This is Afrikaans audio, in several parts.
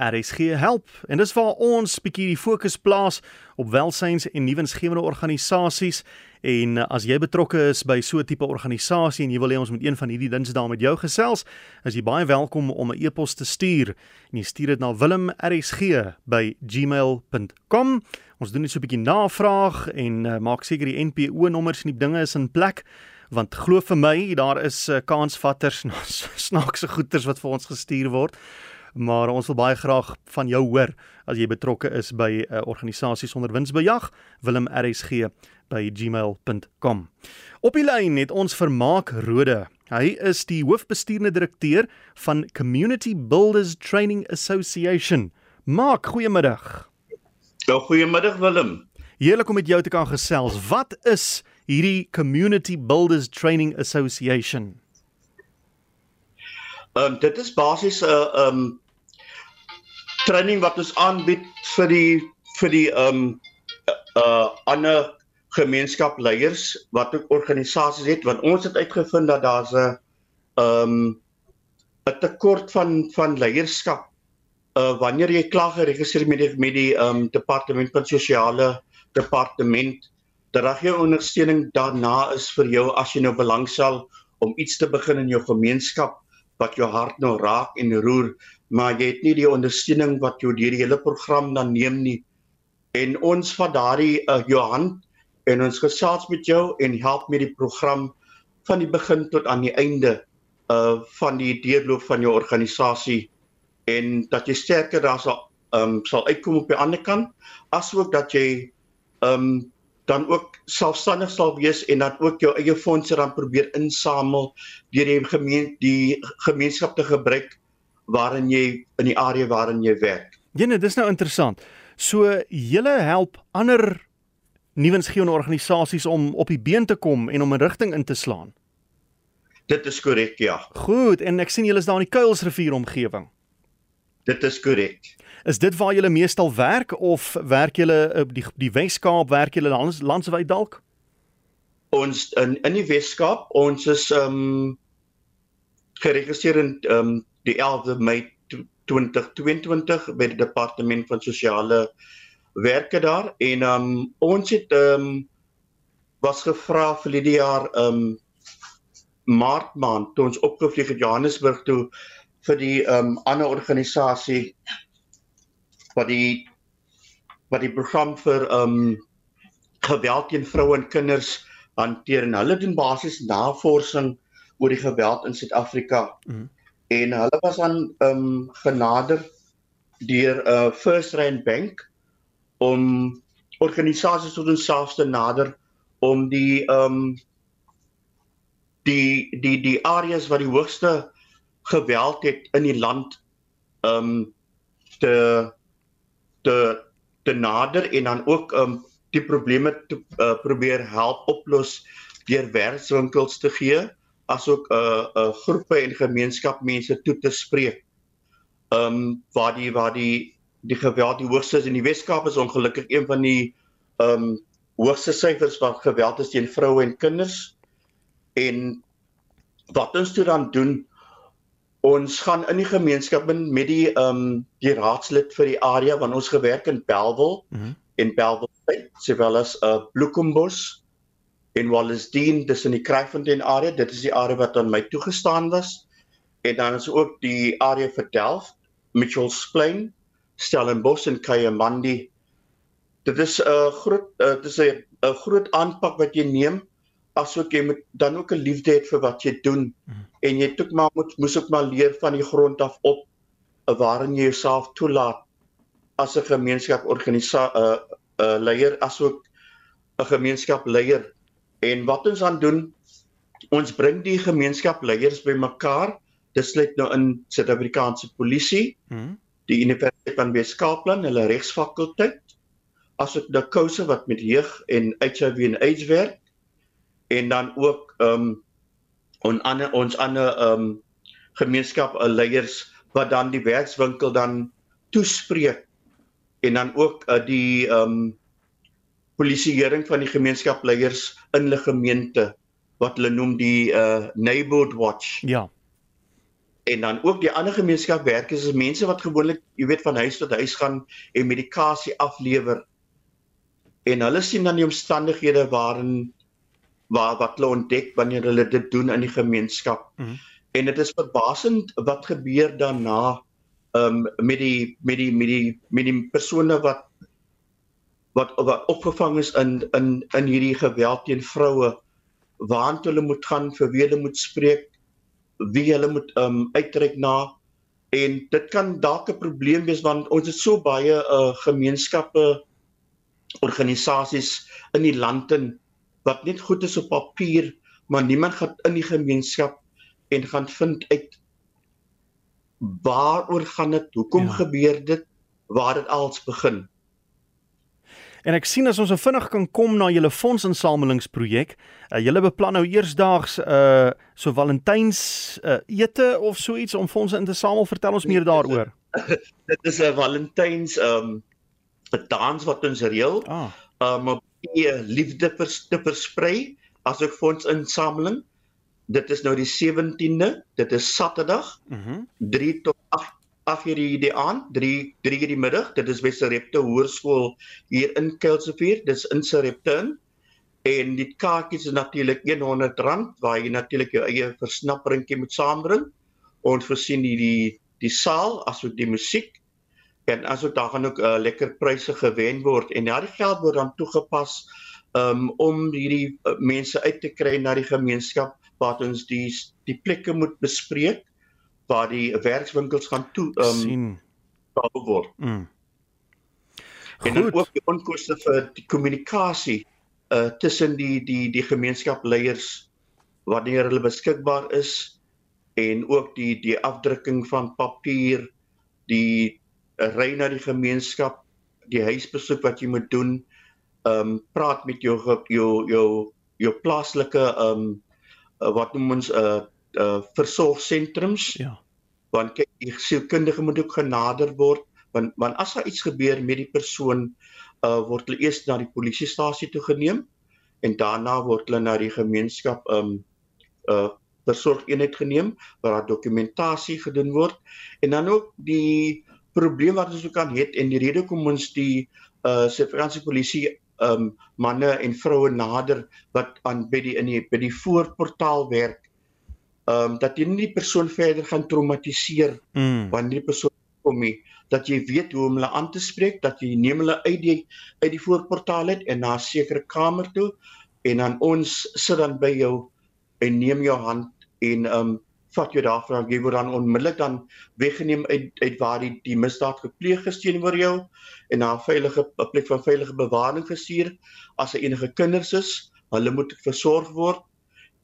RSG help. En dis waar ons bietjie die fokus plaas op welsyns en nuwensgewende organisasies. En uh, as jy betrokke is by so 'n tipe organisasie en jy wil hê ons moet een van hierdie dinsdae met jou gesels, is jy baie welkom om 'n e-pos te stuur. En jy stuur dit na wilmrsg@gmail.com. Ons doen net so 'n bietjie navraag en uh, maak seker die NPO nommers en die dinge is in plek want glo vir my daar is uh, kansvatters snaakse goeters wat vir ons gestuur word maar ons wil baie graag van jou hoor as jy betrokke is by 'n uh, organisasie sonder winsbejag Willem RSG by gmail.com. Op die lyn het ons vermaak Rode. Hy is die hoofbestuurende direkteur van Community Builders Training Association. Maak goeiemiddag. Ja, goeiemiddag Willem. Heerlik om met jou te kan gesels. Wat is hierdie Community Builders Training Association? Ehm um, dit is basies 'n uh, ehm um, training wat ons aanbied vir die vir die ehm um, uh ander gemeenskapleiers wat ook organisasies het want ons het uitgevind dat daar's 'n ehm um, 'n tekort van van leierskap uh wanneer jy klaar geregistreer met die met die ehm um, departement van sosiale departement dat daar geen ondersteuning daarna is vir jou as jy nou belangstel om iets te begin in jou gemeenskap wat jou hart nou raak en roer maar jy het nie die ondersteuning wat jou deur die hele program dan neem nie. En ons vat daardie uh, jou hand en ons gesels met jou en help met die program van die begin tot aan die einde uh van die deurloop van jou organisasie. En dat jy sterker daar sal um sal uitkom op die ander kant asook dat jy um dan ook selfstandig sal wees en dan ook jou eie fondse dan probeer insamel deur die gemeen die gemeenskap te gebruik waarin jy in die area waarin jy werk. Jene, dis nou interessant. So julle help ander nuwensgewende organisasies om op die been te kom en om 'n rigting in te slaan. Dit is korrek, ja. Goed, en ek sien julle is daar in die Kuilsrivier omgewing. Dit is korrek. Is dit waar julle meestal werk of werk julle op die die Wes-Kaap, werk julle lands, landwyd dalk? Ons in in die Wes-Kaap, ons is ehm um, geregistreer in ehm um, die 11de Mei 2022 by die departement van sosiale werke daar en um, ons het um, was gevra vir die jaar um maart maand toe ons opgevlieg het Johannesburg toe vir die um ander organisasie wat die wat die program vir um geweld teen vroue en kinders hanteer en hulle doen basies navorsing oor die geweld in Suid-Afrika. Mm. En hulle was aan um genader deur 'n uh, First Rand Bank om organisasies tot onsself te nader om die ehm um, die die die areas wat die hoogste geweld het in die land ehm um, te te te nader en dan ook ehm um, die probleme te uh, probeer help oplos deur werkswinkels te gee asook 'n uh, 'n uh, groepe en gemeenskapmense toe te spreek. Ehm um, waar die waar die die geweld die hoogste is in die Weskaap is ongelukkig een van die ehm um, hoogste syfers wat geweld is teen vroue en kinders. En wat ons toe dan doen ons gaan in die gemeenskap in met die ehm um, die raadslid vir die area want ons gewerk in Belwel mm -hmm. en Belwel sowel as 'n uh, Bloekombos en Wallisdeen in die Kraaifontein area dit is die area wat aan my toegestaan was en dan is ook die area vir Delft Mitchells Plain Stellenbosch en Kayamandi. Dit is 'n groot uh, dit is 'n 'n groot aanpak wat jy neem asook jy moet dan ook 'n liefde hê vir wat jy doen mm. en jy het ook maar moet moes ook maar leer van die grond af op uh, waarin jy jouself toelaat as 'n gemeenskap organisasie 'n uh, 'n uh, leier asook 'n gemeenskap leier en wat ons aan doen ons bring die gemeenskap leiers bymekaar. Dit sluit nou in Suid-Afrikaanse polisie mm die Universiteit van Weskaapland, hulle regsfakulteit, asook die kouse wat met jeug en HIV en AIDS werk en dan ook ehm um, on ander ons ander ehm um, gemeenskap uh, leiers wat dan die werkswinkel dan toespreek. En dan ook uh, die ehm um, polisieering van die gemeenskapleiers in hulle gemeente wat hulle noem die uh neighborhood watch. Ja. en dan ook die ander gemeenskapwerkers is mense wat gewoonlik jy weet van huis tot huis gaan en medikasie aflewer en hulle sien dan die omstandighede waarin waar wat hulle ontdek wanneer hulle dit doen in die gemeenskap. Mm. En dit is verbasend wat gebeur daarna um met die met die met die met die persone wat wat wat opgevang is in in in hierdie geweld teen vroue waant hulle moet gaan vir wie hulle moet spreek wie hulle moet um uitreik na en dit kan dalk 'n probleem wees want ons het so baie uh gemeenskappe organisasies in die land in wat net goed is op papier, maar niemand gaan in die gemeenskap en gaan vind uit waaroor gaan dit? Hoekom ja. gebeur dit? Waar dit als begin? En ek sien as ons vinnig kan kom na julle fondsinsamelingsprojek. Uh, julle beplan nou eersdaags uh so Valentyns uh, ete of so iets om fondse in te samel. Vertel ons meer daaroor. dit is 'n Valentyns um 'n dans wat ons reël ah. um om die liefde vers, te versprei as 'n fondsinsameling. Dit is nou die 17de, dit is Saterdag. Mhm. Mm 3 tot 8 8 uur die aand, 3 3 uur die middag. Dit is by Serepte Hoërskool hier in Kelsevier. Dis in Serepte. En die kaartjies is natuurlik R100 waar jy natuurlik jou eie versnapperingkie moet saambring. Ons voorsien die die die saal asook die musiek en asook daar gaan ook uh, lekker pryse gewen word en daardie geld word dan toegepas um, om hierdie uh, mense uit te kry na die gemeenskap waar ons die die plekke moet bespreek waar die werkswinkels gaan toe um, sien bou word. Mm. En dan ook die onkoste vir die kommunikasie uh tussen die die die gemeenskapleiers wanneer hulle beskikbaar is en ook die die afdrukking van papier die ry na die gemeenskap, die huisbesoek wat jy moet doen, ehm um, praat met jou jou jou jou plaaslike ehm um, wat noem ons 'n uh, eh, uh, versorgsentrums. Ja. Want kyk, die sielkundige moet ook genader word want want as daar iets gebeur met die persoon, uh word hulle eers na die polisiestasie toe geneem en daarna word hulle na die gemeenskap um, uh versorgeenheid geneem waar daar dokumentasie gedoen word en dan ook die probleem wat ons ook kan hê en die rede kom ons die uh Suid-Afrikaanse polisie um manne en vroue nader wat aan by die in die by die voorportaal werk um dat jy nie die persoon verder gaan traumatiseer mm. wanneer die persoon kom nie. Dat jy weet hoe om hulle aan te spreek dat jy neem hulle uit die uit die voorportaal uit en na 'n sekere kamer toe en dan ons sit dan by jou en neem jou hand en um vat jou daarvan jy word dan onmiddellik dan weggeneem uit uit waar die die misdaad gepleeg is teenoor jou en na 'n veilige plek van veilige bewaring gestuur. As er enige kinders is hulle moet versorg word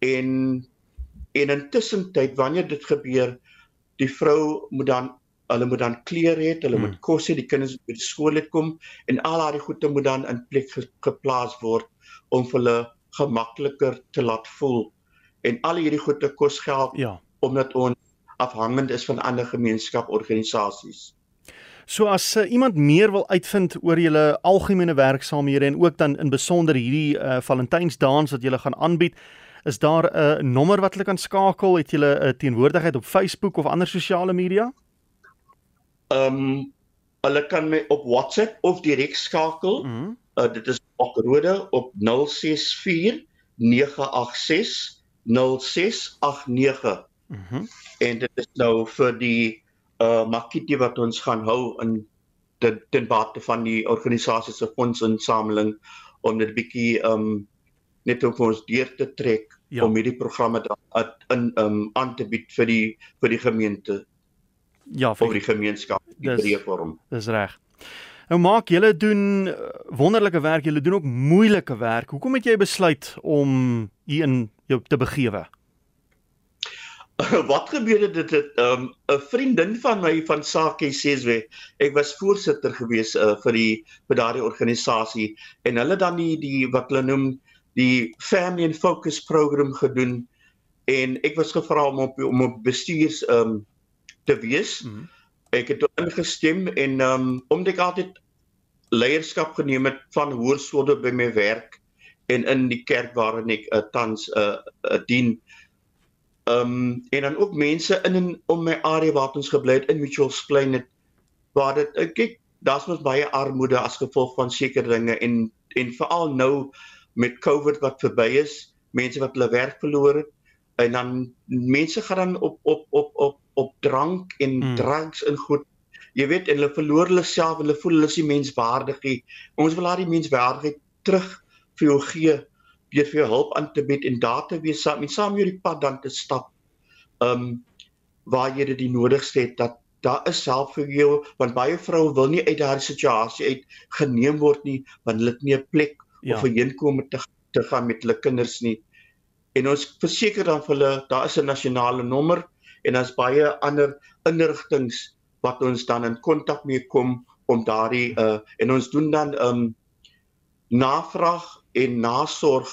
en en intussen tyd wanneer dit gebeur die vrou moet dan hulle moet dan klere hê hulle hmm. moet kos hê die kinders moet skool uitkom en al daai goede moet dan in plek geplaas word om vir hulle gemakliker te laat voel en al hierdie goede kos geld ja omdat ons afhangend is van ander gemeenskaporganisasies. So as uh, iemand meer wil uitvind oor julle algemene werksaamhede en ook dan in besonder hierdie uh, Valentynsdans wat julle gaan aanbied, is daar 'n uh, nommer wat hulle kan skakel? Het julle 'n uh, teenwoordigheid op Facebook of ander sosiale media? Ehm um, hulle kan my op WhatsApp of direk skakel. Mm -hmm. uh, dit is Okrode op 064 986 0689. Mhm. Mm en dit is nou vir die uh makkie wat ons gaan hou in ten, ten bate van die organisasie se fondsinsameling om dit bietjie um net om ons deur te trek ja. om hierdie programme dan in um aan te bied vir die vir die gemeente. Ja, vir die gemeenskap die breë vorm. Dis reg. Nou maak julle doen uh, wonderlike werk, julle doen ook moeilike werk. Hoekom het jy besluit om hier in jou te begewe? wat gebeur het dit het 'n um, vriendin van my van Sake Seswe ek was voorsitter gewees uh, vir die vir daardie organisasie en hulle dan die die wat hulle noem die family and focus program gedoen en ek was gevra om op om op bestuurs um te wees mm -hmm. ek het ingestem en um omdat ek altyd leierskap geneem het van hoërskole by my werk en in die kerk waarin ek uh, tans 'n uh, uh, dien Ehm um, en dan ook mense in en om my area waar ons gebly het in Mitchells Plain het waar dit ek kyk daar's mos baie armoede as gevolg van sekere dinge en en veral nou met COVID wat verby is, mense wat hulle werk verloor het en dan mense gaan dan op op op op op drank en hmm. drugs en goed. Jy weet en hulle verloor hulle self, hulle voel hulle is nie menswaardig nie. Ons wil die menswaardigheid terug vir jou gee deur vir jou hulp aan te bied en daar te wees saam en saam met die pad dan te stap. Um waar jy dit die nodigste het dat daar is self vir jou want baie vroue wil nie uit daardie situasie uit geneem word nie want hulle het nie 'n plek ja. of heenkome te te gaan met hulle kinders nie. En ons verseker dan vir hulle daar is 'n nasionale nommer en daar's baie ander inrigtinge wat ons dan in kontak mee kom om daardie uh en ons doen dan um navraag en nasorg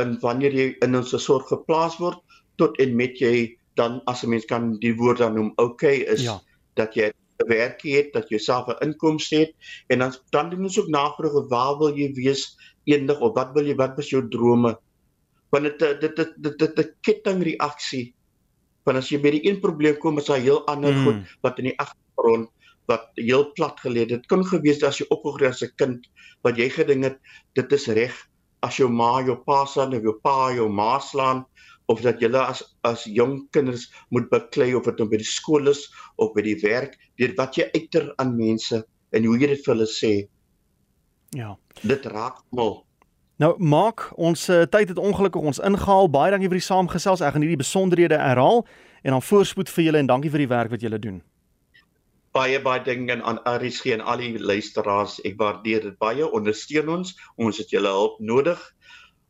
in wanneer jy in ons sorg geplaas word tot en met jy dan as 'n mens kan die woord dan noem okay is ja. dat jy 'n werk het, dat jy self 'n inkomste het en dan dan doen ons ook navraag waar wil jy wees eendag of wat wil jy wat is jou drome? Want dit dit dit dit dit 'n kettingreaksie. Want as jy by die een probleem kom, is daar heel ander mm. goed wat in die agtergrond wat heel plat geleë. Dit kon gewees het as jy opgegroei as 'n kind wat jy gedink het dit is reg as jou ma jou pa slaan of jou pa jou ma slaan of dat jy as as jong kinders moet beklei of dit nou by die skool is of by die werk deur wat jy uiter aan mense en hoe jy dit vir hulle sê. Ja. Dit raak mal. Nou maak ons uh, tyd het ongelukkig ons ingehaal. Baie dankie vir die saamgesels. Ek gaan hierdie besonderhede herhaal en dan voorspoed vir julle en dankie vir die werk wat julle doen baie baie dinge aan RSG en al die luisteraars. Ek waardeer dit baie. Ondersteun ons. Ons het julle hulp nodig.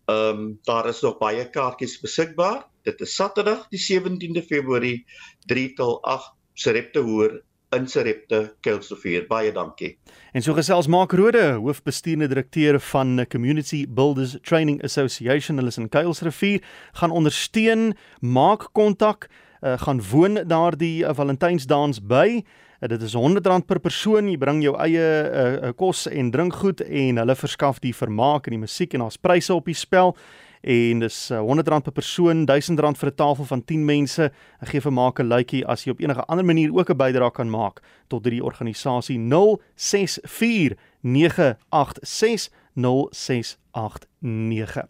Ehm um, daar is nog baie kaartjies beskikbaar. Dit is Saterdag die 17de Februarie 3 tot 8 Serepte hoor in Serepte Kelsrivier. Baie dankie. En so gesels Mark Rode, hoofbestuurende direkteur van Community Builders Training Association hulle is in Kelsrivier, gaan ondersteun, maak kontak, uh, gaan woon daar die uh, Valentynsdans by. Uh, dit is R100 per persoon. Jy bring jou eie uh, kos en drinkgoed en hulle verskaf die vermaak en die musiek en daar's pryse op die spel. En dis R100 per persoon, R1000 vir 'n tafel van 10 mense. Ek gee vir maak 'n luitjie as jy op enige ander manier ook 'n bydrae kan maak tot hierdie organisasie 064 986 0689